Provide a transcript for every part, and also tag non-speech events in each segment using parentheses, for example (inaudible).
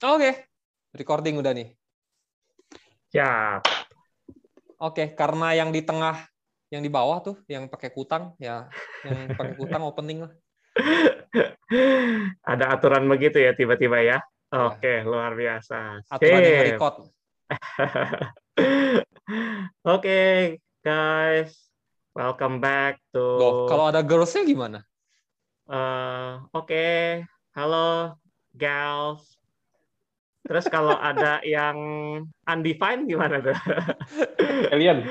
Oke, recording udah nih. Siap. Oke, karena yang di tengah, yang di bawah tuh, yang pakai kutang, ya, yang pakai kutang opening lah. Ada aturan begitu ya tiba-tiba ya. Oke, luar biasa. Aturan yang record. (laughs) Oke, guys. Welcome back to Loh, kalau ada girls-nya gimana? Eh, Oke, halo gals. Terus kalau ada yang undefined gimana tuh? Alien.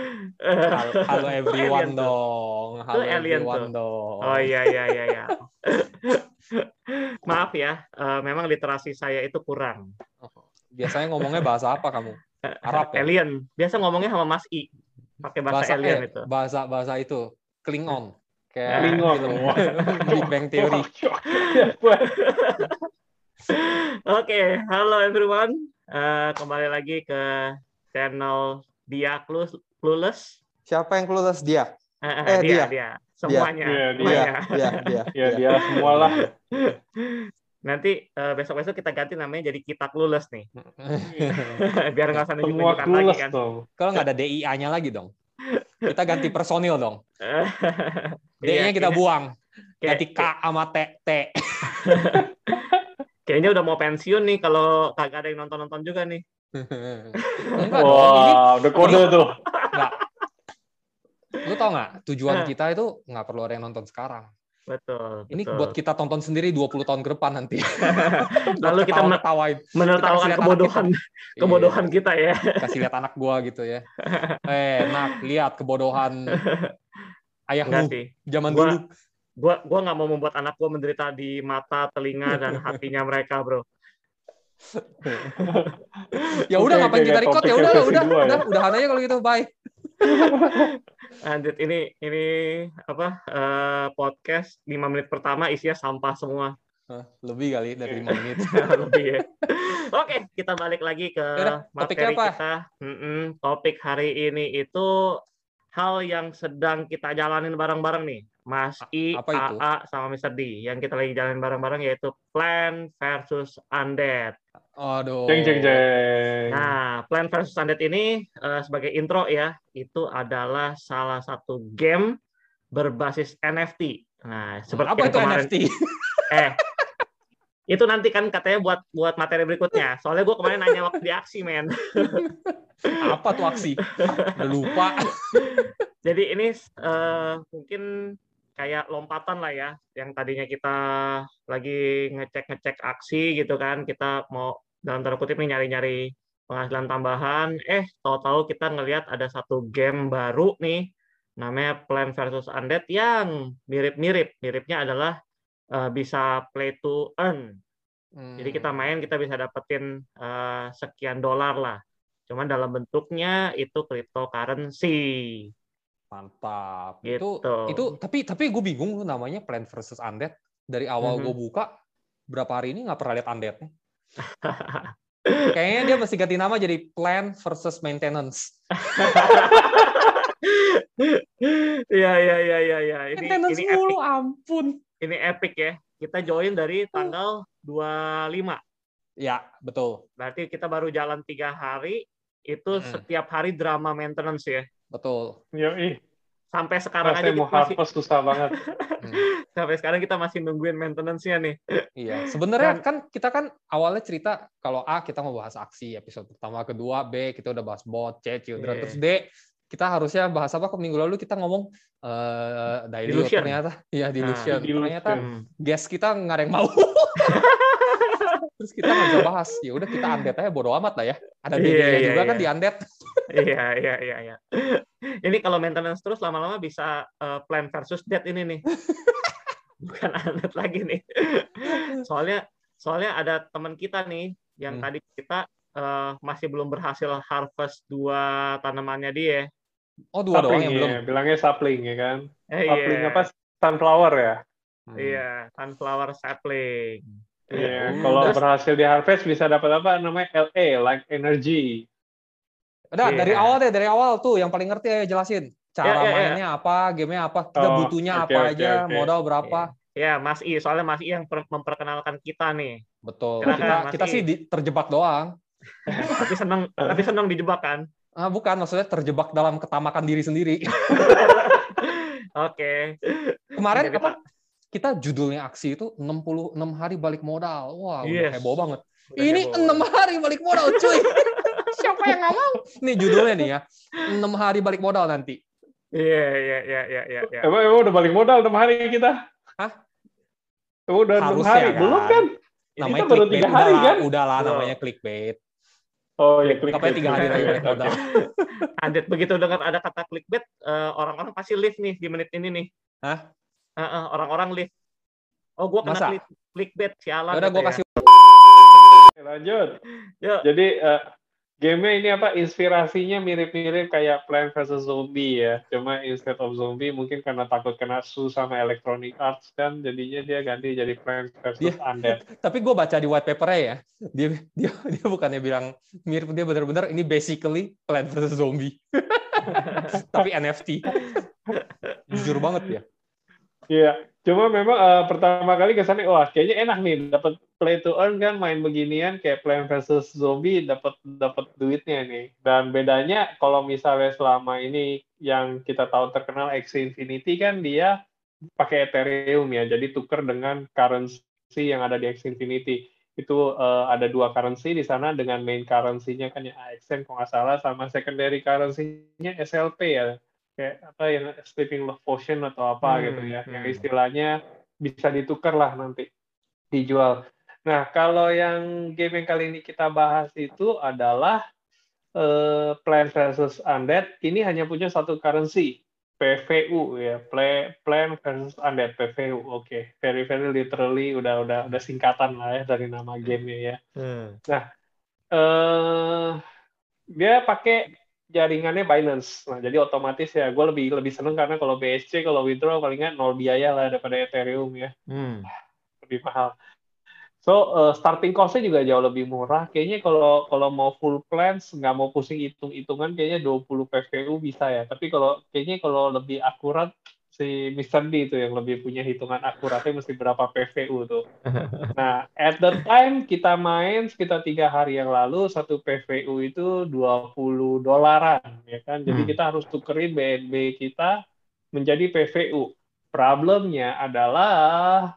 Halo, everyone Alien dong. Halo alien everyone tuh. dong. Oh iya iya iya iya. Maaf ya, eh, memang literasi saya itu kurang. Biasanya ngomongnya bahasa apa kamu? Arab ya? Alien. Biasa ngomongnya sama Mas I. Pakai bahasa, alien eh, itu. Bahasa bahasa itu Klingon. Kayak Klingon. film Big Bang Theory. (laughs) (laughs) Oke, halo everyone. Eh, kembali lagi ke channel Dia Clueless. Clueless. Siapa yang kelulus dia? Eh, eh, Eh, dia, dia. dia. Semuanya. Iya, dia. semuanya. Dia, dia, (laughs) Ya dia semua lah. (laughs) Nanti eh, besok-besok kita ganti namanya jadi kita Clueless nih. Biar nggak usah Semua nunjuk-nunjukan lagi clueless kan. Kalau nggak ada DIA-nya lagi dong. Kita ganti personil dong. D-nya Iya, kita buang. kayak- Ganti K sama T. T. Kayaknya udah mau pensiun nih kalau kagak ada yang nonton-nonton juga nih. (laughs) Enggak dong. Ini Wah, udah kode tuh. enggak. Lu tau nggak? Tujuan Nah. kita itu nggak perlu ada yang nonton sekarang. Betul. Ini betul. buat kita tonton sendiri 20 tahun ke depan nanti. (laughs) Lalu kita men- ketawain. menertawakan lihat anak kebodohan (laughs) kebodohan kita ya. Iya, kasih lihat anak gua gitu ya. Eh, nak, lihat kebodohan ayahmu sih. zaman Gua- dulu. Gua gua nggak mau membuat anak gua menderita di mata, telinga (laughs) dan hatinya mereka, Bro. Ya udah ngapain kita record ya udah udah ya. udah udahan aja kalau gitu bye. (laughs) Lanjut ini ini apa eh, podcast 5 menit pertama isinya sampah semua. Lebih kali dari 5 menit. (laughs) Lebih ya. Oke, kita balik lagi ke Yaudah, materi apa? kita. Mm-mm, topik hari ini itu hal yang sedang kita jalanin bareng-bareng nih. Mas I, apa itu? AA, sama Mr. D. Yang kita lagi jalanin bareng-bareng yaitu Plan versus Undead. Aduh. Jeng jeng jeng. Nah, Plan versus Undead ini eh, sebagai intro ya, itu adalah salah satu game berbasis NFT. Nah, seperti apa yang itu kemarin- NFT? (laughs) Eh, itu nanti kan katanya buat buat materi berikutnya. Soalnya gue kemarin nanya waktu di aksi, men. (laughs) apa tuh aksi? Udah lupa. (laughs) Jadi ini eh, mungkin kayak lompatan lah ya, yang tadinya kita lagi ngecek-ngecek aksi gitu kan, kita mau dalam tanda kutip nih nyari-nyari penghasilan tambahan, eh tahu-tahu kita ngelihat ada satu game baru nih, namanya Plan versus Undead yang mirip-mirip. Miripnya adalah eh, bisa play to earn. Jadi kita Hmm. main kita bisa dapetin eh, sekian dolar lah. Cuman dalam bentuknya itu cryptocurrency. Mantap. Gitu. Itu itu tapi tapi gue bingung namanya Plant versus Undead. Dari awal Mhm. gue buka berapa hari ini nggak pernah lihat Undead-nya. (laughs) Kayaknya dia mesti ganti nama jadi Plan versus Maintenance. (laughs) Iya iya iya iya iya. Ini Maintenance ini mulu, epic. ampun. Ini epic ya. Kita join dari tanggal 25. Ya, betul. Berarti kita baru jalan tiga hari. Itu Mhm. setiap hari drama maintenance ya. Betul. Yoi. Sampai sekarang aja Rasanya kita mau masih harvest susah banget. (laughs) Hmm. sampai sekarang kita masih nungguin maintenance-nya nih. Iya, sebenarnya Dan- kan kita kan awalnya cerita kalau A kita mau bahas aksi episode pertama, kedua B kita udah bahas bot, C children, Iya. terus D kita harusnya bahas apa? Minggu lalu kita ngomong eh Daily Delusion. ternyata, iya Nah, Delusion. Delusion. Ternyata guest kita nggak ada yang mau. (laughs) terus kita nggak bisa bahas. Ya udah kita undead aja bodo amat lah ya. Ada Iya, baby iya, juga iya. kan di undead. Iya, iya, iya, iya. Ini kalau maintenance terus lama-lama bisa eh, plan versus dead ini nih. (laughs) Bukan anet lagi nih. Soalnya soalnya ada teman kita nih yang Hmm. tadi kita eh, masih belum berhasil harvest dua tanamannya dia. Oh dua doang Sapling yang ya, belum. bilangnya sapling ya kan. Eh, Sapling iya. apa? Sunflower ya. Hmm. Iya, sunflower sapling. Iya, Hmm. kalau Terus- berhasil di harvest bisa dapat apa namanya LA, like energy. Udah dari Iya. awal deh, dari awal tuh yang paling ngerti ayo jelasin. Cara Ya, ya, ya. mainnya apa, gamenya apa, kita Oh, butuhnya oke, apa oke, aja, oke. modal berapa. Ya, Mas I. Soalnya Mas I yang memperkenalkan kita nih. Betul. kita kita sih di, terjebak doang. (laughs) tapi senang tapi senang dijebak kan? Ah, bukan, maksudnya terjebak dalam ketamakan diri sendiri. (laughs) Oke. Kemarin Jadi, apa? Kita judulnya aksi itu 66 hari balik modal. Wah, yes. udah heboh banget. Udah Ini enam hari balik modal, cuy. (laughs) Siapa yang nggak mau? Nih judulnya nih ya. Enam hari balik modal nanti. Iya, iya, iya, iya, iya. Emang, emang udah balik modal enam hari kita? Hah? Udah enam hari, kan? belum kan? Namanya baru tiga hari kan? Udah lah, namanya clickbait. Oh ya clickbait. Tapi tiga hari lagi balik modal. Adit begitu dengar ada kata clickbait, uh, orang-orang pasti live nih di menit ini nih. Hah? Uh, uh, orang-orang live. Oh, gua kena Masa? clickbait sialan. Udah gua ya. kasih. Lanjut. Yuk. Jadi uh, Game-nya ini apa inspirasinya mirip-mirip kayak Plant vs Zombie ya. Cuma instead of zombie mungkin karena takut kena su sama Electronic Arts kan jadinya dia ganti jadi Plant vs dia, Undead. (laughs) Tapi gue baca di white paper ya, dia dia dia bukannya bilang mirip dia benar-benar ini basically Plant vs Zombie. (laughs) Tapi NFT. Jujur banget ya. Iya, cuma memang uh, pertama kali kesannya wah kayaknya enak nih dapat play to earn kan main beginian kayak Plant vs Zombie dapat dapat duitnya nih. Dan bedanya kalau misalnya selama ini yang kita tahu terkenal X Infinity kan dia pakai Ethereum ya, jadi tuker dengan currency yang ada di X Infinity. Itu uh, ada dua currency di sana dengan main currency-nya kan ya AXN kalau nggak salah sama secondary currency-nya SLP ya kayak apa yang sleeping love potion atau apa hmm, gitu ya hmm. yang istilahnya bisa ditukar lah nanti dijual. Nah kalau yang game yang kali ini kita bahas itu adalah uh, Plant versus Undead. Ini hanya punya satu currency PVU ya, Play, Plant versus Undead PVU. Oke, okay. very very literally udah udah udah singkatan lah ya dari nama gamenya ya. Hmm. Nah, uh, dia pakai jaringannya Binance. Nah, jadi otomatis ya gue lebih lebih seneng karena kalau BSC kalau withdraw palingan nol biaya lah daripada Ethereum ya. Hmm. (laughs) Lebih mahal. So uh, starting cost-nya juga jauh lebih murah. Kayaknya kalau kalau mau full plans nggak mau pusing hitung-hitungan kayaknya 20 PVU bisa ya. Tapi kalau kayaknya kalau lebih akurat si Mr. D itu yang lebih punya hitungan akuratnya mesti berapa PVU tuh. (laughs) Nah, at the time kita main sekitar tiga hari yang lalu satu PVU itu 20 dolaran ya kan. Jadi hmm. kita harus tukerin BNB kita menjadi PVU. Problemnya adalah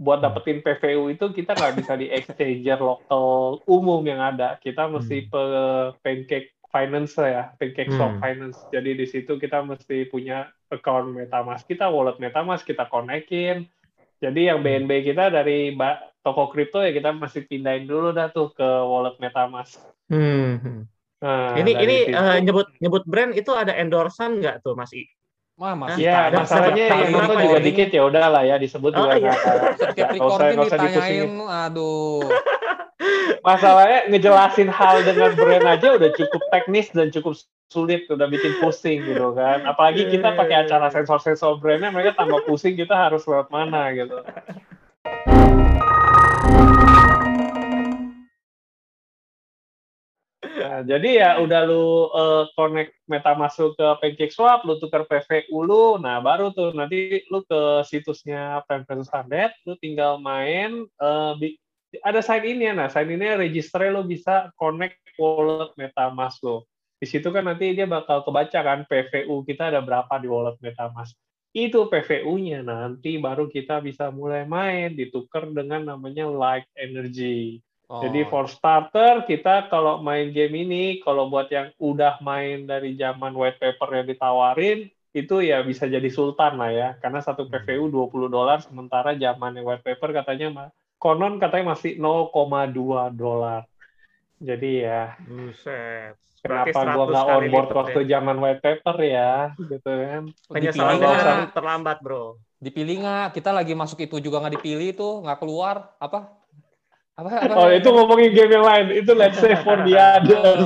buat hmm. dapetin PVU itu kita nggak bisa di exchanger lokal umum yang ada. Kita mesti hmm. pe pancake finance ya, pancake swap hmm. finance. Jadi di situ kita mesti punya account MetaMask kita, wallet MetaMask kita konekin. Jadi yang BNB hmm. kita dari toko kripto ya kita masih pindahin dulu dah tuh ke wallet MetaMask. Hmm. Nah, ini ini uh, nyebut nyebut brand itu ada endorsan nggak tuh Mas I? Wah, masih ya, masalahnya yang itu juga ya? dikit ya udahlah ya disebut oh, juga. Iya. Setiap recording ditanyain, aduh. Masalahnya ngejelasin hal dengan brand aja udah cukup teknis dan cukup sulit udah bikin pusing gitu kan. Apalagi kita pakai acara sensor-sensor brandnya mereka tambah pusing kita harus lewat mana gitu. Nah, jadi ya udah lu uh, connect meta masuk ke PancakeSwap, lu tukar PVU lu, nah baru tuh nanti lu ke situsnya Standard, lu tinggal main uh, ada sign in ya, nah sign ini register lo bisa connect wallet MetaMask lo. Di situ kan nanti dia bakal kebaca kan PVU kita ada berapa di wallet MetaMask. Itu PVU-nya nanti baru kita bisa mulai main ditukar dengan namanya Light Energy. Oh. Jadi for starter kita kalau main game ini kalau buat yang udah main dari zaman white paper yang ditawarin itu ya bisa jadi sultan lah ya karena satu PVU 20 dolar sementara zaman white paper katanya mah konon katanya masih 0,2 dolar. Jadi ya. Buset. Kenapa gua nggak on board waktu ya. zaman white paper ya, gitu kan? Penyesalannya terlambat, bro. Dipilih nggak? Kita lagi masuk itu juga nggak dipilih tuh, nggak keluar. Apa? Apa, apa? Oh, itu ngomongin game yang lain. Itu let's say for the (laughs) others.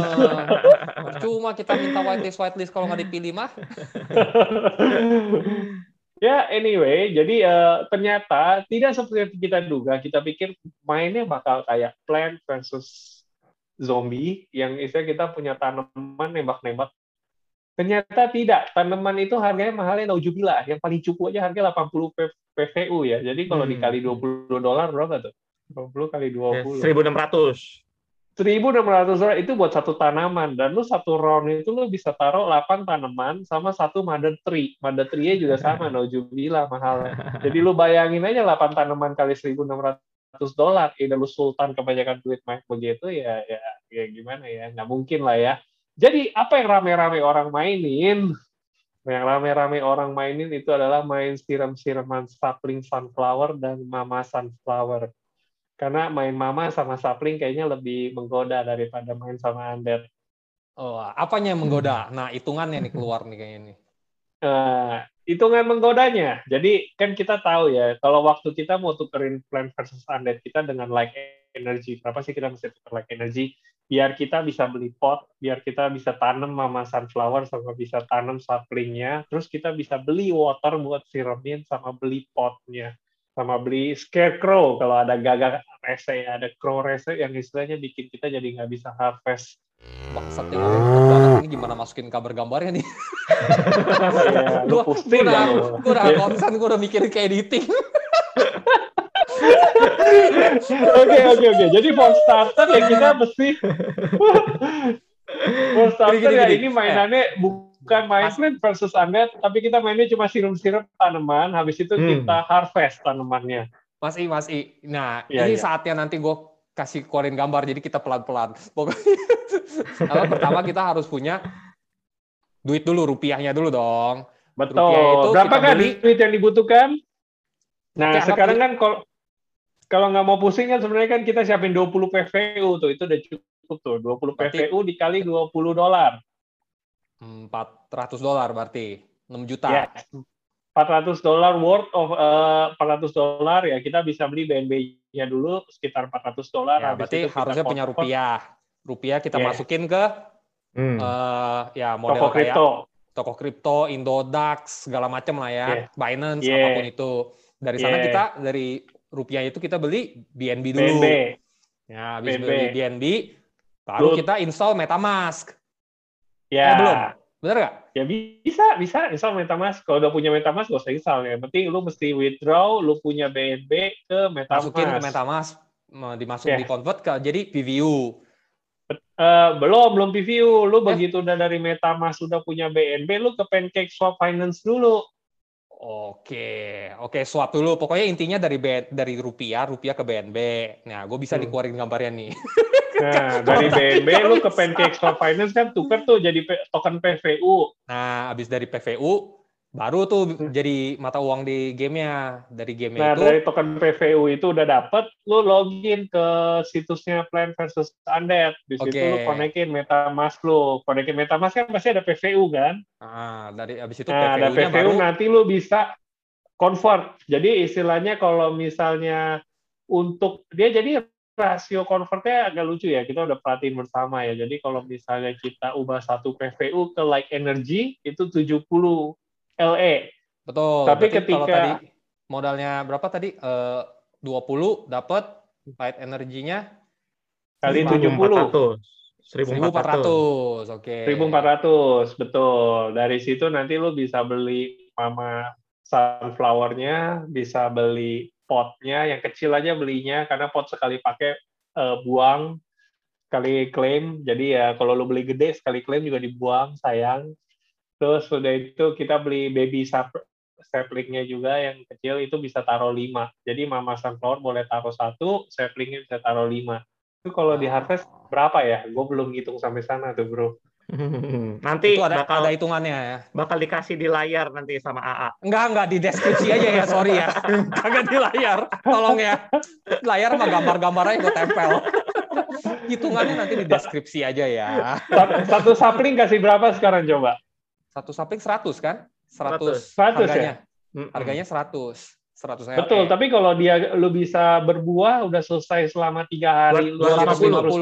Cuma kita minta whitelist whitelist kalau nggak dipilih mah. (laughs) Ya, anyway, jadi uh, ternyata tidak seperti yang kita duga. Kita pikir mainnya bakal kayak Plant versus Zombie, yang istilah kita punya tanaman nembak-nembak. Ternyata tidak. Tanaman itu harganya mahalnya naujubillah. Yang paling cukup aja harganya 80 PVU ya. Jadi kalau hmm. dikali 20 dolar berapa tuh? 20 kali 20. 1600. 1600 dolar itu buat satu tanaman dan lu satu round itu lu bisa taruh 8 tanaman sama satu mother tree. Mother tree-nya juga sama, no jubila mahal. Jadi lu bayangin aja 8 tanaman kali 1600 dolar, ini lu sultan kebanyakan duit main begitu ya ya ya gimana ya, nggak mungkin lah ya. Jadi apa yang rame-rame orang mainin? Yang rame-rame orang mainin itu adalah main siram-siraman sapling sunflower dan mama sunflower karena main mama sama sapling kayaknya lebih menggoda daripada main sama Ander. Oh, apanya yang menggoda? Nah, hitungannya nih keluar nih kayaknya nih. Uh, hitungan menggodanya. Jadi kan kita tahu ya, kalau waktu kita mau tukerin plan versus undead kita dengan like energy, berapa sih kita mesti tuker like energy? Biar kita bisa beli pot, biar kita bisa tanam mama sunflower sama bisa tanam saplingnya, terus kita bisa beli water buat siramin sama beli potnya sama beli scarecrow. Kalau ada gagak rese ada crow rese yang istilahnya bikin kita jadi nggak bisa harvest. Bangsat yang banget ini gimana masukin kabar gambarnya nih? Ya, lu pusing gue udah, gue udah konsen gue udah mikirin kayak editing. Oke oke oke. Jadi for starter ya kita mesti (laughs) for starter gini, gini, ya gini. ini mainannya eh bukan main plant versus undead, tapi kita mainnya cuma sirum-sirum tanaman, habis itu hmm. kita harvest tanamannya. Mas I, Mas I. Nah, ya, ini ya. saatnya nanti gue kasih keluarin gambar, jadi kita pelan-pelan. Pokoknya pertama kita harus punya duit dulu, rupiahnya dulu dong. Betul. itu Berapa kan beli... duit yang dibutuhkan? Nah, Oke, sekarang kan kalau kalau nggak mau pusing kan sebenarnya kan kita siapin 20 PVU tuh, itu udah cukup tuh. 20 PVU Berarti... dikali 20 dolar. 400 dolar berarti 6 juta. Ya. 400 dolar worth of uh, 400 dolar ya kita bisa beli BNB-nya dulu sekitar 400 dolar. Ya, berarti harusnya punya rupiah. Rupiah kita yeah. masukin ke hmm. uh, ya model toko kayak kripto. toko kripto, Indodax, segala macam lah ya, yeah. Binance yeah. apa pun itu. Dari sana yeah. kita dari rupiah itu kita beli BNB dulu. BNB. Ya, habis BNB. beli BNB baru kita install MetaMask. Ya. Eh, belum. Bener nggak? Ya bisa, bisa install MetaMask. Kalau udah punya MetaMask, gak usah install. Yang penting lu mesti withdraw, lu punya BNB ke MetaMask. Masukin ke MetaMask, dimasuk yeah. di convert ke jadi PVU. Uh, belum, belum PVU. Lu eh. begitu udah dari MetaMask sudah punya BNB, lu ke Pancake Swap Finance dulu. Oke, oke swap dulu. Pokoknya intinya dari dari rupiah, rupiah ke BNB. Nah, gue bisa hmm. dikeluarin gambarnya nih. (laughs) Nah, dari BNB lu ke Pancake Store Finance kan tuker tuh jadi token PVU. Nah, habis dari PVU baru tuh hmm. jadi mata uang di gamenya dari game nah, itu. Nah, dari token PVU itu udah dapet, lu login ke situsnya Plan versus Undead. Di situ okay. lu konekin MetaMask lu. Konekin MetaMask kan pasti ada PVU kan? Ah, dari habis itu nah, ada PVU baru... nanti lu bisa convert. Jadi istilahnya kalau misalnya untuk dia jadi rasio convertnya agak lucu ya. Kita udah perhatiin bersama ya. Jadi kalau misalnya kita ubah satu PVU ke like energy itu 70 LE. Betul. Tapi ketika kalau tadi modalnya berapa tadi? Eh, uh, 20 dapat light energinya kali 70. 1400. Oke. Okay. 1400, betul. Dari situ nanti lu bisa beli mama sunflower-nya, bisa beli potnya yang kecil aja belinya karena pot sekali pakai uh, buang sekali klaim. Jadi ya kalau lo beli gede sekali klaim juga dibuang sayang. Terus sudah itu kita beli baby saplingnya juga yang kecil itu bisa taruh lima. Jadi mama sunflower boleh taruh satu saplingnya bisa taruh lima. Itu kalau di harvest berapa ya? Gue belum hitung sampai sana tuh bro (laughs) Nanti itu ada, bakal ada hitungannya ya. Bakal dikasih di layar nanti sama AA. Enggak, enggak di deskripsi aja ya, sorry ya. (laughs) Kagak di layar. Tolong ya. Layar mah gambar-gambar aja gue tempel. Hitungannya nanti di deskripsi aja ya. Satu sapling kasih berapa sekarang coba? Satu sapling 100 kan? 100, 100 harganya. Ya? Harganya 100. 100 Betul, tapi kalau dia lu bisa berbuah udah selesai selama tiga hari, 250. lu harus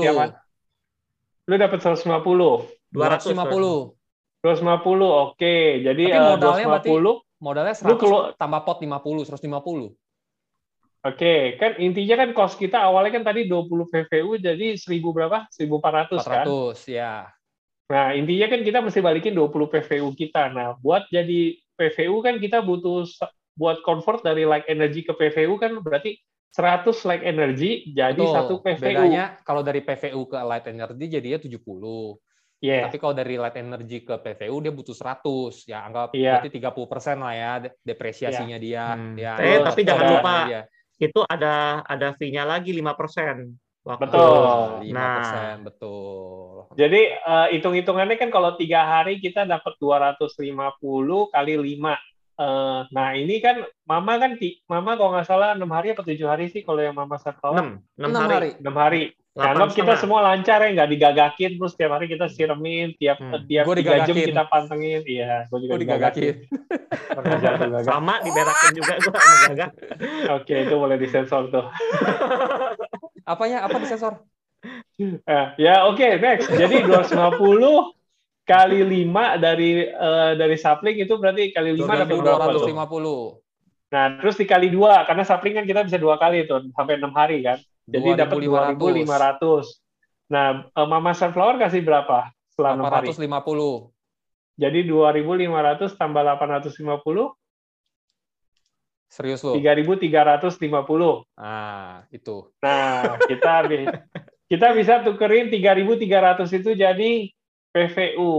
Lu dapat 150. 250. 250, oke. Okay. Jadi Tapi eh, modalnya uh, 250, berarti modalnya 100 lu kelu... tambah pot 50, 150. Oke, okay. kan intinya kan cost kita awalnya kan tadi 20 VVU jadi 1000 berapa? 1400 400, kan? 400, ya. Nah, intinya kan kita mesti balikin 20 PVU kita. Nah, buat jadi PVU kan kita butuh buat convert dari light energy ke PVU kan berarti 100 light energy jadi Betul. satu PVU. Bedanya kalau dari PVU ke light energy jadinya 70. Yeah. Tapi kalau dari light energy ke PVU dia butuh 100. Ya anggap yeah. berarti 30% lah ya depresiasinya yeah. dia. Hmm. Ya, eh, tapi jangan lupa dia. itu ada ada fee-nya lagi 5%. Waktu. Betul. 5%, nah, betul. Jadi uh, hitung-hitungannya kan kalau tiga hari kita dapat 250 kali 5 Uh, nah ini kan mama kan mama kalau nggak salah enam hari atau tujuh hari sih kalau yang mama saya tahu enam enam hari enam hari karena kita semua lancar ya nggak digagakin terus tiap hari kita siremin tiap hmm. tiap tiga jam kita pantengin iya gue juga digagakin, digagakin. (laughs) sama diberakin juga gue sama gagak (laughs) oke itu boleh disensor tuh (laughs) apanya apa disensor uh, ya oke okay, next jadi 250 kali 5 dari uh, dari sapling itu berarti kali 5 dapat berapa? 250. Nah, terus dikali 2 karena sapling kan kita bisa dua kali tuh sampai 6 hari kan. Jadi dapat 2500. Nah, uh, Mama Sunflower kasih berapa setelah 6 hari? 850. Jadi 2500 tambah 850 Serius lo? 3.350. Ah, itu. Nah, kita kita bisa tukerin 3.300 itu jadi PVU.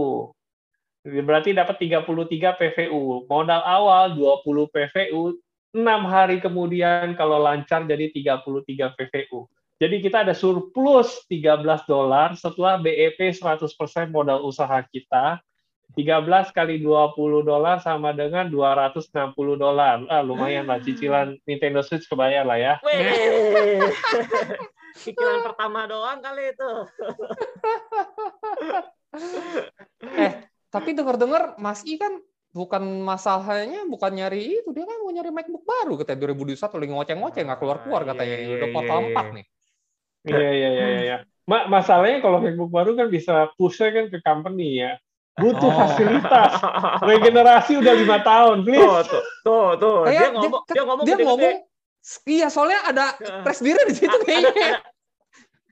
Berarti dapat 33 PVU. Modal awal 20 PVU, 6 hari kemudian kalau lancar jadi 33 PVU. Jadi kita ada surplus 13 dolar setelah BEP 100% modal usaha kita. 13 kali 20 dolar sama dengan 260 dolar. Ah, lumayan lah cicilan Nintendo Switch kebayar lah ya. (laughs) Cicilan pertama doang kali itu. (laughs) eh, tapi dengar-dengar Mas I kan bukan masalahnya bukan nyari itu dia kan mau nyari MacBook baru katanya 2021 lagi ngoceng-ngoceng nggak keluar-keluar ah, katanya iya, udah kuartal iya, 4 iya. nih. Iya iya iya iya. Ma masalahnya kalau MacBook baru kan bisa push kan ke company ya. Butuh oh. fasilitas. Regenerasi udah lima tahun, please. Tuh, tuh, tuh. tuh. Dia, ngomong, dia, dia ngomong, dia ngomong, iya soalnya ada press diri di situ (laughs) kayaknya. Ada,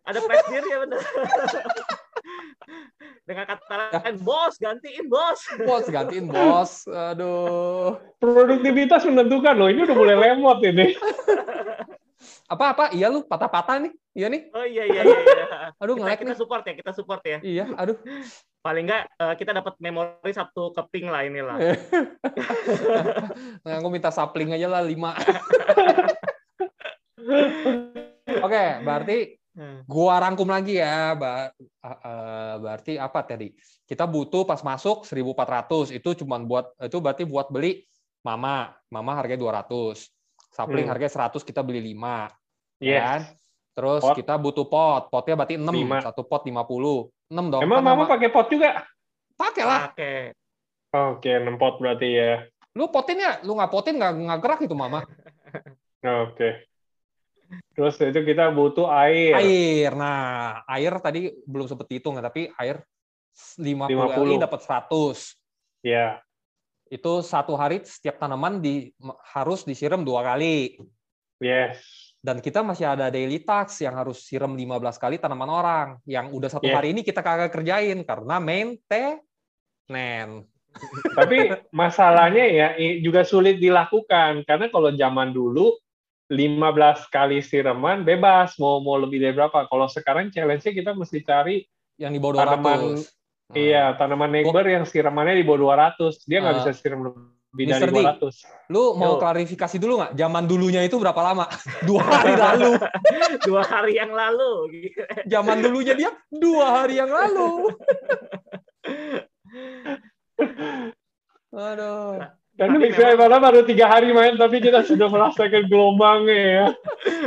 ada, ada press diri ya benar. (laughs) (laughs) dengan kata lain bos gantiin bos. Bos gantiin bos. Aduh. Produktivitas menentukan loh ini udah mulai lemot ini. (laughs) Apa apa? Iya lu patah-patah nih. Iya nih. Oh iya iya iya, iya. aduh kita, kita support ya kita support ya. Iya aduh. Paling enggak uh, kita dapat memori satu keping lah inilah. (laughs) Nah, aku minta sapling aja lah lima. Oke, okay, berarti Hmm. Gua rangkum lagi ya, berarti apa tadi? Kita butuh pas masuk 1.400 itu cuma buat itu berarti buat beli mama, mama harganya 200. Sapling hmm. harganya 100 kita beli 5. Yes. Kan? Terus pot. kita butuh pot, potnya berarti 6, 5. satu pot 50. 6 dong. Emang kan mama pakai pot juga? Pakai lah. Pakai. Oke, 6 pot berarti ya. Lu potin ya? Lu nggak potin nggak gerak itu mama. Oke. Terus itu kita butuh air. Air. Nah, air tadi belum sempat hitung tapi air 50, 50. LI dapat 100. Ya. Itu satu hari setiap tanaman di, harus disiram dua kali. Yes. Dan kita masih ada daily task yang harus siram 15 kali tanaman orang. Yang udah satu yes. hari ini kita kagak kerjain karena maintenance. Tapi masalahnya ya juga sulit dilakukan karena kalau zaman dulu 15 kali siraman bebas mau mau lebih dari berapa. Kalau sekarang challenge-nya kita mesti cari yang di bawah 200. Tanaman, hmm. Iya, tanaman neighbor yang siramannya di bawah 200. Dia nggak uh, bisa siram lebih Mr. dari 200. D, lu mau Yo. klarifikasi dulu nggak? Zaman dulunya itu berapa lama? (laughs) dua hari lalu. (laughs) dua hari yang lalu. Zaman dulunya dia dua hari yang lalu. (laughs) Aduh. Karena Mixer memang... baru tiga hari main, tapi kita sudah merasakan gelombangnya ya.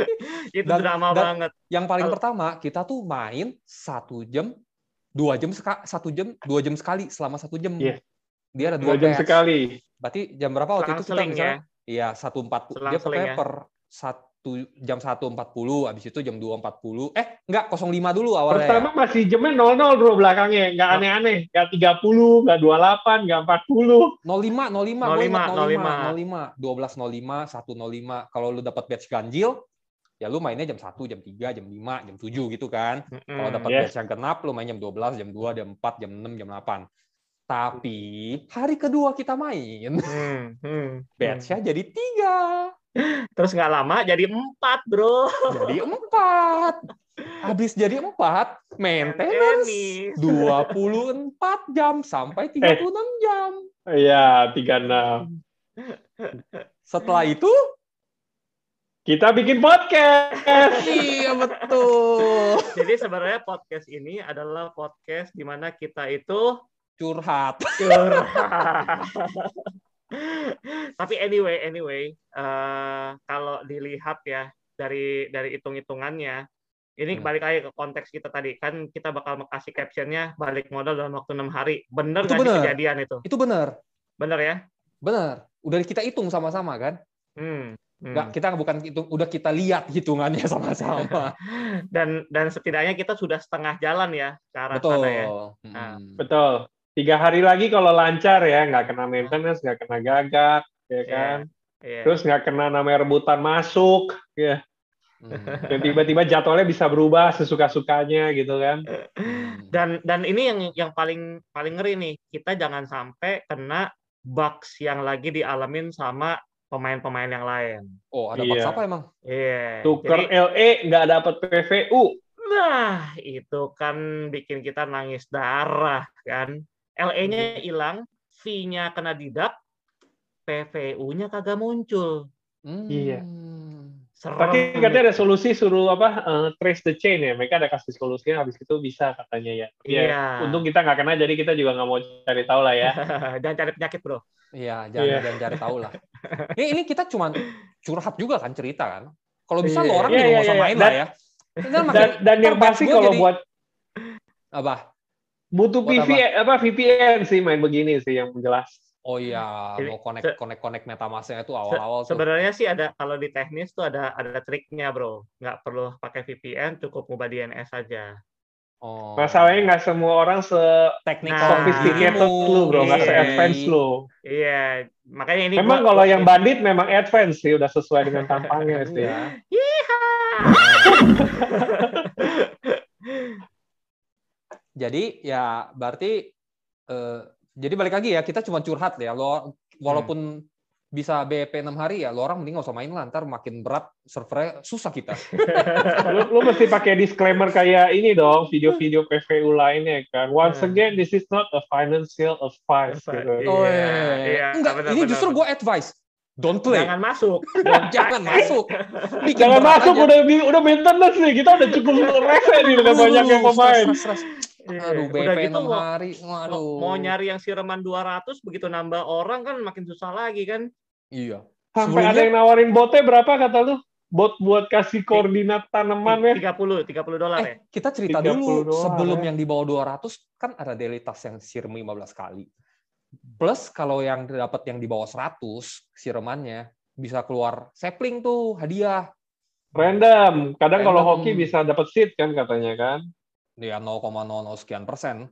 (laughs) Itu dan, drama dan banget. Yang paling Al pertama, kita tuh main satu jam, dua jam satu jam, dua jam sekali selama satu jam. Yeah. Dia ada dua, dua jam patch. sekali. Berarti jam berapa waktu itu kita misalnya? Ya? Iya, satu empat puluh. Dia pokoknya ya? per satu jam 1.40, habis itu jam 2.40. Eh, enggak, 05 dulu awalnya. Pertama masih jamnya 00 bro belakangnya, enggak aneh-aneh. Enggak 30, enggak 28, enggak 40. 05, 05, 05, 05, 05, 12 05, 105. Kalau lu dapat batch ganjil, ya lu mainnya jam 1, jam 3, jam 5, jam 7 gitu kan. Mm -hmm, Kalau dapat yes. batch yang genap, lu main jam 12, jam 2, jam 4, jam 6, jam 8. Tapi hari kedua kita main, hmm, hmm, batch-nya hmm. jadi tiga. Terus nggak lama jadi empat, bro. Jadi empat. Habis jadi empat, maintenance 24 jam sampai 36 eh. jam. Iya, 36. Setelah itu kita bikin podcast. iya betul. Jadi sebenarnya podcast ini adalah podcast di mana kita itu curhat. Curhat. Tapi anyway, anyway, uh, kalau dilihat ya dari dari hitung-hitungannya, ini hmm. balik lagi ke konteks kita tadi kan kita bakal kasih captionnya balik modal dalam waktu enam hari. Bener nggak sih kejadian itu? Itu benar. Bener ya? Benar. Udah kita hitung sama-sama kan? Hmm. Nggak, hmm. kita bukan hitung, udah kita lihat hitungannya (laughs) sama-sama. dan dan setidaknya kita sudah setengah jalan ya ke arah Betul. sana ya. Nah. Betul tiga hari lagi kalau lancar ya nggak kena maintenance nggak kena gagak ya iya, kan yeah, yeah. terus nggak kena namanya rebutan masuk ya hmm. dan tiba-tiba jadwalnya bisa berubah sesuka-sukanya gitu kan (laughs) dan dan ini yang yang paling paling ngeri nih kita jangan sampai kena bugs yang lagi dialamin sama pemain-pemain yang lain. Oh, ada bugs iya. apa emang? Iya. Yeah. Tuker Jadi, LE nggak dapat PVU. Nah, itu kan bikin kita nangis darah kan. LE-nya hilang, fee-nya kena didak, PVU-nya kagak muncul. Hmm. Iya. Serem. Tapi katanya ada solusi suruh apa uh, trace the chain ya. Mereka ada kasih solusinya habis itu bisa katanya ya. Iya. Ya, untung kita nggak kena jadi kita juga nggak mau cari tahu lah ya. (laughs) Dan cari penyakit bro. Iya, jangan yeah. jangan cari tahu lah. (laughs) ini ini kita cuma curhat juga kan cerita kan. Kalau bisa yeah. lo orang yeah, juga yeah, usah yeah. main dan, lah ya. Dan, dan, dan yang pasti kalau jadi... buat apa? Butuh VPN apa? apa VPN sih main begini sih yang jelas. Oh iya, mau connect connect connect MetaMask-nya itu awal-awal se Sebenarnya sih ada kalau di teknis tuh ada ada triknya, Bro. Nggak perlu pakai VPN, cukup ngubah DNS saja. Oh. Masalahnya nggak semua orang se teknik nah, sophisticated lu, Bro, nggak iya. se advance lu. Iya, makanya ini Memang kalau yang bandit memang advance sih, udah sesuai dengan (laughs) tampangnya sih. ya. (laughs) Jadi ya berarti eh, jadi balik lagi ya kita cuma curhat ya. Lo walaupun hmm. bisa BEP 6 hari ya, lo orang mending gak usah main lah. Ntar makin berat servernya susah kita. (laughs) lo, lo mesti pakai disclaimer kayak ini dong, video-video PVU lainnya kan. Once hmm. again, this is not a financial advice. Gitu. Oh iya, iya. iya. Enggak, benar, ini benar, justru gue advice. Don't play. Jangan masuk. (laughs) Jangan masuk. Bikin Jangan masuk aja. udah udah maintenance nih. Kita udah cukup (laughs) rese nih dengan banyak yang pemain. Stress, stress. Iya. Aduh, BP Udah gitu, 6 hari. Waduh. Mau nyari yang siraman 200 begitu nambah orang kan makin susah lagi kan. Iya. Sampai Sebelumnya... ada yang nawarin botnya berapa kata lu? Bot buat kasih koordinat tanaman ya? 30, 30 dolar eh, ya. Kita cerita dulu dolar, sebelum ya. yang di bawah 200 kan ada daily task yang siram 15 kali. Plus kalau yang dapat yang di bawah 100 siramannya bisa keluar sapling tuh hadiah. Random. Kadang Random. kalau hoki bisa dapat seat kan katanya kan ya 0,00 sekian persen.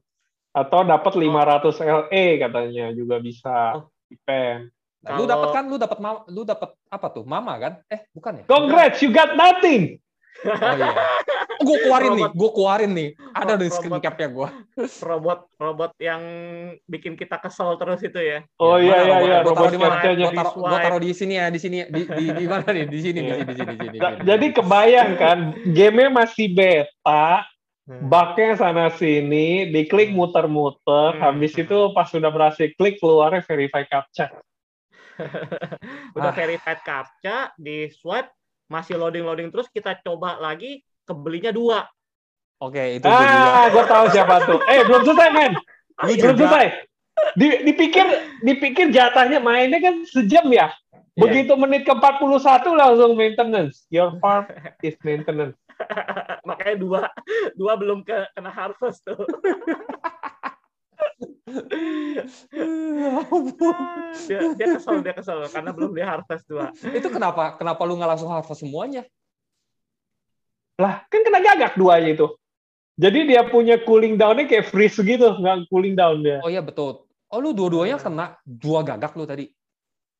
Atau dapat 500 LE katanya juga bisa oh. depend. Nah, Lu dapat kan lu dapat lu dapat apa tuh? Mama kan? Eh, bukan ya? Congrats, you got nothing. Oh iya. gue keluarin robot, nih, gue keluarin nih. Ada di screen capnya gue. Robot robot yang bikin kita kesel terus itu ya. Oh iya iya iya, robot di mana? Gue taruh, gua taruh di sini ya, di sini di di, di mana nih? Di sini, di sini, di sini, di sini. Jadi kebayang kan, game masih beta. Baknya sana sini, diklik hmm. muter-muter, hmm. habis itu pas sudah berhasil klik keluarnya verify captcha. (laughs) udah ah. verified captcha, di swipe masih loading-loading terus kita coba lagi kebelinya dua. Oke, itu Ah, gue tahu siapa tuh. Eh, belum selesai, men. belum selesai. Di, dipikir dipikir jatahnya mainnya kan sejam ya. Iya. Begitu yeah. menit ke 41 langsung maintenance. Your farm is maintenance. (laughs) Makanya dua dua belum ke, kena harvest tuh. (laughs) dia, dia kesel dia kesel karena belum dia harvest dua. Itu kenapa kenapa lu nggak langsung harvest semuanya? Lah kan kena gagak duanya itu. Jadi dia punya cooling down-nya kayak freeze gitu, nggak cooling down dia. Oh iya betul. Oh lu dua-duanya kena dua gagak lu tadi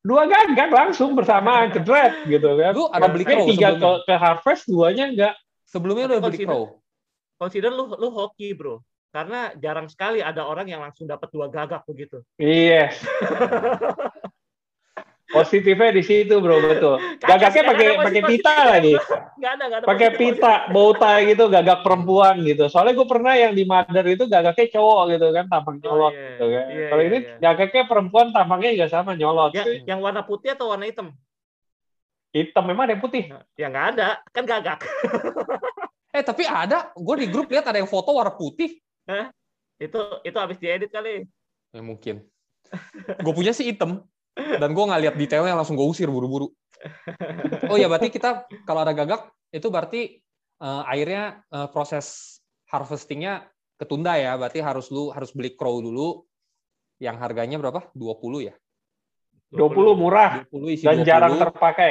dua gagak langsung bersamaan cedret gitu kan. Lu ada beli crow tiga ke, ke harvest, duanya enggak. Sebelumnya udah beli crow. Consider lu lu hoki, Bro. karena jarang sekali ada orang yang langsung dapat dua gagak begitu. Iya. Yes. (laughs) Positifnya di situ bro betul. Gagaknya pakai pakai pita lagi. (laughs) Gak ada, gak ada. Pakai pita, bow tie gitu, gagak perempuan gitu. Soalnya gue pernah yang di mother itu gagaknya cowok gitu kan, tampang oh, nyolot oh, iya. gitu kan. Iya, Kalau iya, ini iya. gagaknya perempuan, tampangnya juga sama nyolot. Ya, yang warna putih atau warna hitam? Hitam memang ada yang putih. Ya nggak ada, kan gagak. (laughs) eh tapi ada, gue di grup lihat ada yang foto warna putih. Eh, itu itu habis diedit kali. Ya mungkin. Gue punya sih hitam dan gue nggak lihat detailnya langsung gue usir buru-buru (laughs) oh ya berarti kita kalau ada gagak itu berarti uh, airnya uh, proses harvestingnya ketunda ya berarti harus lu harus beli crow dulu yang harganya berapa 20 ya 20 murah 20 isi dan 20. jarang terpakai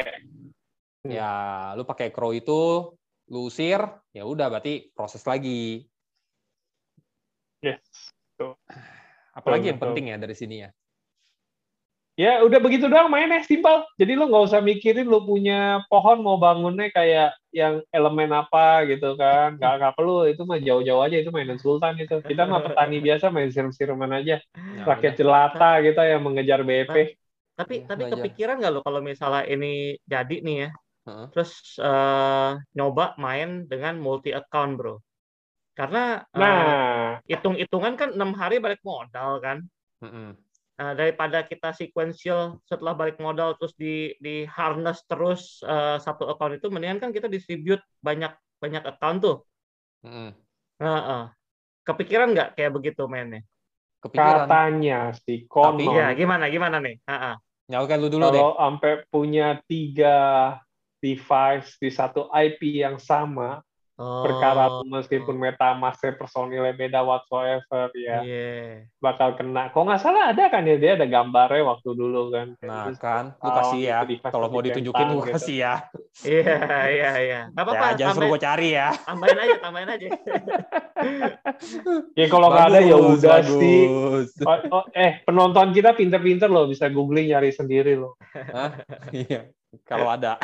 ya lu pakai crow itu lu usir ya udah berarti proses lagi yes apalagi yang penting ya dari sini ya Ya udah begitu doang mainnya simpel. Jadi lo nggak usah mikirin lo punya pohon mau bangunnya kayak yang elemen apa gitu kan. Gak, gak perlu itu mah jauh-jauh aja itu mainan sultan itu. Kita mah petani (laughs) biasa main sirum-siruman aja. Ya, Rakyat jelata kita yang mengejar BP. Tapi ya, tapi kepikiran nggak lo kalau misalnya ini jadi nih ya. Uh-huh. Terus uh, nyoba main dengan multi account bro. Karena uh, nah hitung-hitungan kan enam hari balik modal kan. Uh-uh Nah, daripada kita sequential setelah balik modal terus di di harness terus uh, satu account itu mendingan kan kita distribute banyak banyak account tuh. Mm. Uh, uh. Kepikiran nggak kayak begitu mainnya? Kepikiran. Katanya sih konon. Tapi ya gimana gimana nih? Uh, uh. Nyalakan lu dulu Kalau deh. Kalau sampai punya tiga device di satu IP yang sama, Oh. Perkara meskipun MetaMask personilnya beda whatsoever ya, yeah. bakal kena. Kok nggak salah ada kan ya dia ada gambarnya waktu dulu kan. Nah Terus, kan, lu kasih ya. Kalau mau ditunjukin lu gitu. kasih ya. Iya iya iya. Gak apa-apa. Ya, jangan suruh gue cari ya. Tambahin aja, tambahin aja. (laughs) ya kalau nggak ada ya udah sih. Oh, oh, eh penonton kita pinter-pinter loh, bisa googling nyari sendiri loh. Iya, kalau ada.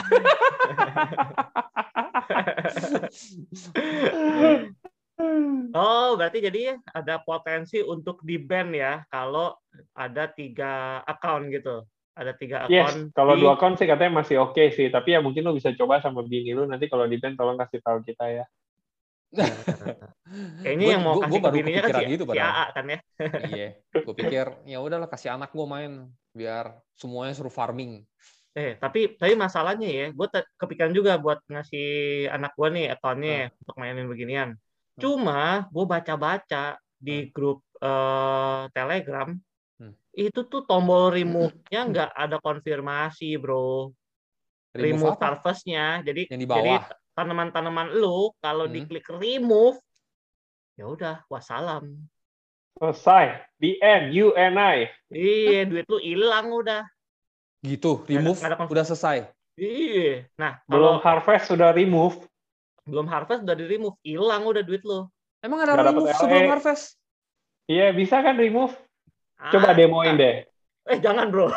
oh, berarti jadi ada potensi untuk di band ya kalau ada tiga account gitu. Ada tiga account. Yes, kalau di... dua account sih katanya masih oke okay sih. Tapi ya mungkin lo bisa coba sama bini lu nanti kalau di band tolong kasih tahu kita ya. (laughs) Kayaknya yang mau kasih ke bininya kan si, gitu, si AA kan ya. iya, gue pikir ya udahlah kasih anak gue main biar semuanya suruh farming. Eh, tapi tapi masalahnya ya, gue kepikiran juga buat ngasih anak gue nih akunnya hmm. untuk mainin beginian. Hmm. Cuma gue baca-baca di hmm. grup uh, Telegram, hmm. itu tuh tombol remove-nya hmm. nggak ada konfirmasi, bro. Remove, remove harvest-nya. Jadi Yang di bawah. jadi tanaman-tanaman lu kalau hmm. diklik remove, ya udah wassalam. Selesai. The end. You and I. Iya, duit lu hilang udah. Gitu, remove ada, ada udah selesai. Iya. Nah, belum harvest sudah remove. Belum harvest udah di remove, hilang udah duit lo. Emang ada Gak remove sebelum harvest? Iya, bisa kan remove? Coba ah, demoin ah. deh. Eh, jangan, Bro. (laughs)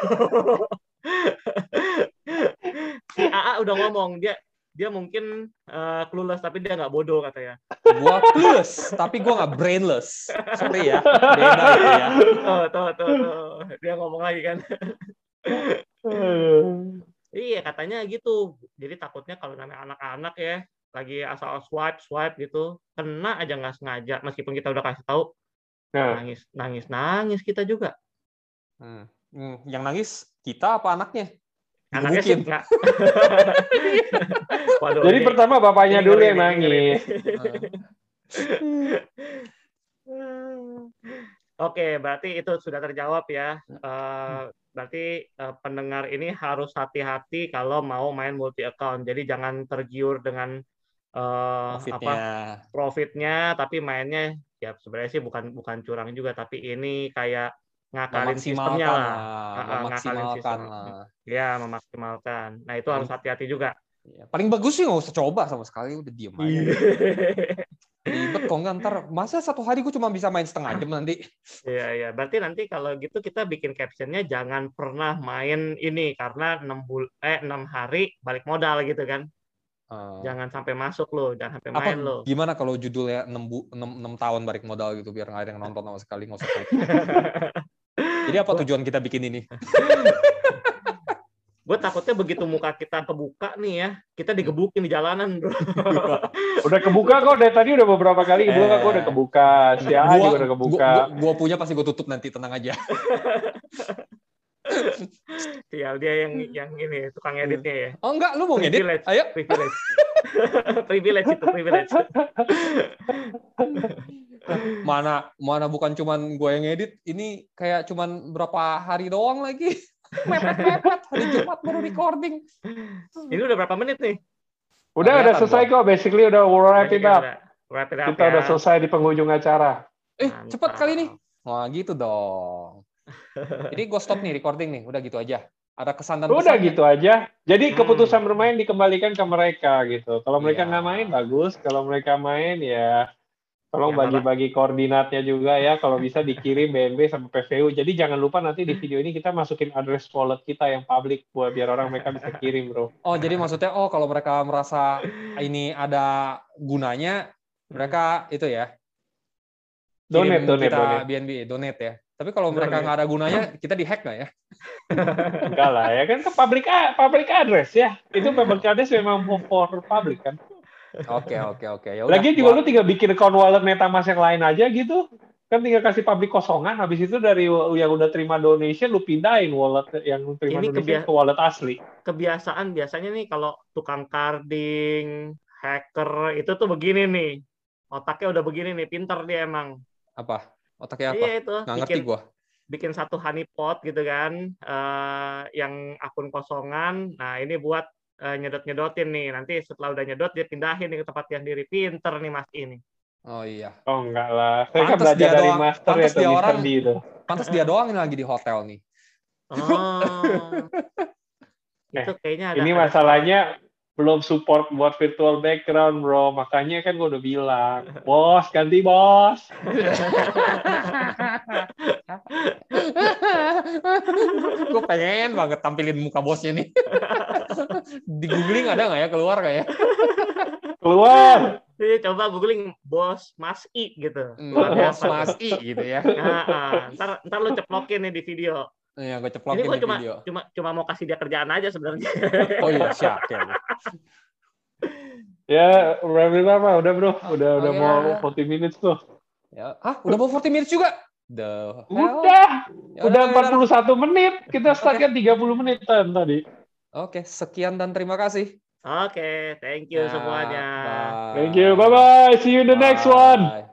si AA udah ngomong, dia dia mungkin uh, clueless tapi dia nggak bodoh katanya. Gua clueless tapi gua nggak brainless. Sorry ya. Beda gitu ya. Tuh, tuh, tuh, tuh. Dia ngomong lagi kan. Iya katanya gitu. Jadi takutnya kalau namanya anak-anak ya lagi asal swipe swipe gitu kena aja nggak sengaja meskipun kita udah kasih tahu nah. nangis nangis nangis kita juga. Hmm. Hmm. Yang nangis kita apa anaknya? Anaknya sih enggak. (laughs) Waduh, Jadi ini, pertama bapaknya dulu yang nangis. (laughs) Oke, berarti itu sudah terjawab ya. Uh, berarti uh, pendengar ini harus hati-hati kalau mau main multi account. Jadi jangan tergiur dengan uh, profitnya. apa profitnya, tapi mainnya ya sebenarnya sih bukan bukan curang juga, tapi ini kayak ngakalin sistemnya lah, lah. ngakalin sistem. Lah. Ya, memaksimalkan. Nah itu harus hati-hati juga. Ya, paling bagus sih nggak usah coba sama sekali, udah diem aja. (laughs) Ribet kok nggak ntar masa satu hari gue cuma bisa main setengah jam nanti. Iya iya, berarti nanti kalau gitu kita bikin captionnya jangan pernah main ini karena enam bul eh enam hari balik modal gitu kan? Uh, jangan sampai masuk lo, jangan sampai main lo. Gimana kalau judulnya 6, bu, 6, 6 tahun balik modal gitu biar nggak ada yang nonton sama sekali nggak usah (laughs) Jadi apa tujuan kita bikin ini? (laughs) gue takutnya begitu muka kita kebuka nih ya, kita digebukin di jalanan, bro. (laughs) udah kebuka kok dari tadi udah beberapa kali kebuka, eh, gue udah kebuka, si gua, juga udah kebuka. Gua, gua, gua punya pasti gue tutup nanti, tenang aja. (laughs) Sial dia yang yang ini tukang editnya ya. Oh enggak, lu mau ngedit? Ayo. Privilege. (laughs) privilege itu privilege. mana mana bukan cuman gue yang edit, ini kayak cuman berapa hari doang lagi. Mepet-mepet hari Jumat baru recording. Ini udah berapa menit nih? Udah, udah selesai kok. Basically udah wrap it up. Wrap it up Kita ya. udah selesai di penghujung acara. Eh, Mantap. cepat kali nih. Wah, gitu dong. Jadi gue stop nih recording nih. Udah gitu aja. Ada kesan dan Udah gitu aja. Jadi hmm. keputusan bermain dikembalikan ke mereka gitu. Kalau mereka iya. nggak main bagus. Kalau mereka main ya Tolong ya, bagi-bagi koordinatnya juga ya, kalau bisa dikirim BNB sama PVU. Jadi jangan lupa nanti di video ini kita masukin address wallet kita yang public buat biar orang mereka bisa kirim, bro. Oh, jadi maksudnya oh kalau mereka merasa ini ada gunanya, mereka itu ya? Donate, donate, kita donate. BNB, donate ya. Tapi kalau mereka nggak ada gunanya, kita dihack nggak ya? Enggak lah ya kan ke public public address ya. Itu public address memang for public kan. Oke oke oke. Ya Lagi juga lu tinggal bikin account wallet MetaMask yang lain aja gitu. Kan tinggal kasih public kosongan, habis itu dari yang udah terima donation lu pindahin wallet yang terima Ini donation ke wallet asli. Kebiasaan biasanya nih kalau tukang carding, hacker itu tuh begini nih. Otaknya udah begini nih, pinter dia emang. Apa? Otaknya apa? Iya itu. Nggak ngerti gua bikin satu honeypot gitu kan, uh, yang akun kosongan. Nah ini buat uh, nyedot-nyedotin nih. Nanti setelah udah nyedot dia pindahin nih ke tempat yang diri. Pinter nih Mas ini. Oh iya. Oh enggak lah. Saya kan belajar dari doang, master ya dia orang, itu. Pantas dia doang ini lagi di hotel nih. Oh. (laughs) itu kayaknya ada, Ini masalahnya belum support buat virtual background, bro. Makanya kan gue udah bilang, bos ganti bos. gue pengen banget tampilin muka bosnya nih. Di googling ada nggak ya keluar nggak ya? Keluar. Iya, coba googling bos Mas I gitu. Hmm, bos Mas I gitu ya. Nah, nah, ntar ntar lo ceplokin nih di video. Iya, gue ceplokin Ini cuma, video. Cuma cuma mau kasih dia kerjaan aja sebenarnya. Oh iya, siap, siap. (laughs) ya, berapa? Udah, Bro. Udah oh, udah ya. mau 40 minutes tuh. Ya, ah, udah mau 40 minutes juga? The Udah. Ya, udah, udah 41 udah. menit. Kita start kan 30 menit tadi. Oke, sekian dan terima kasih. Oke, thank you ya, semuanya. Bye. Thank you. Bye bye. See you in the bye. next one.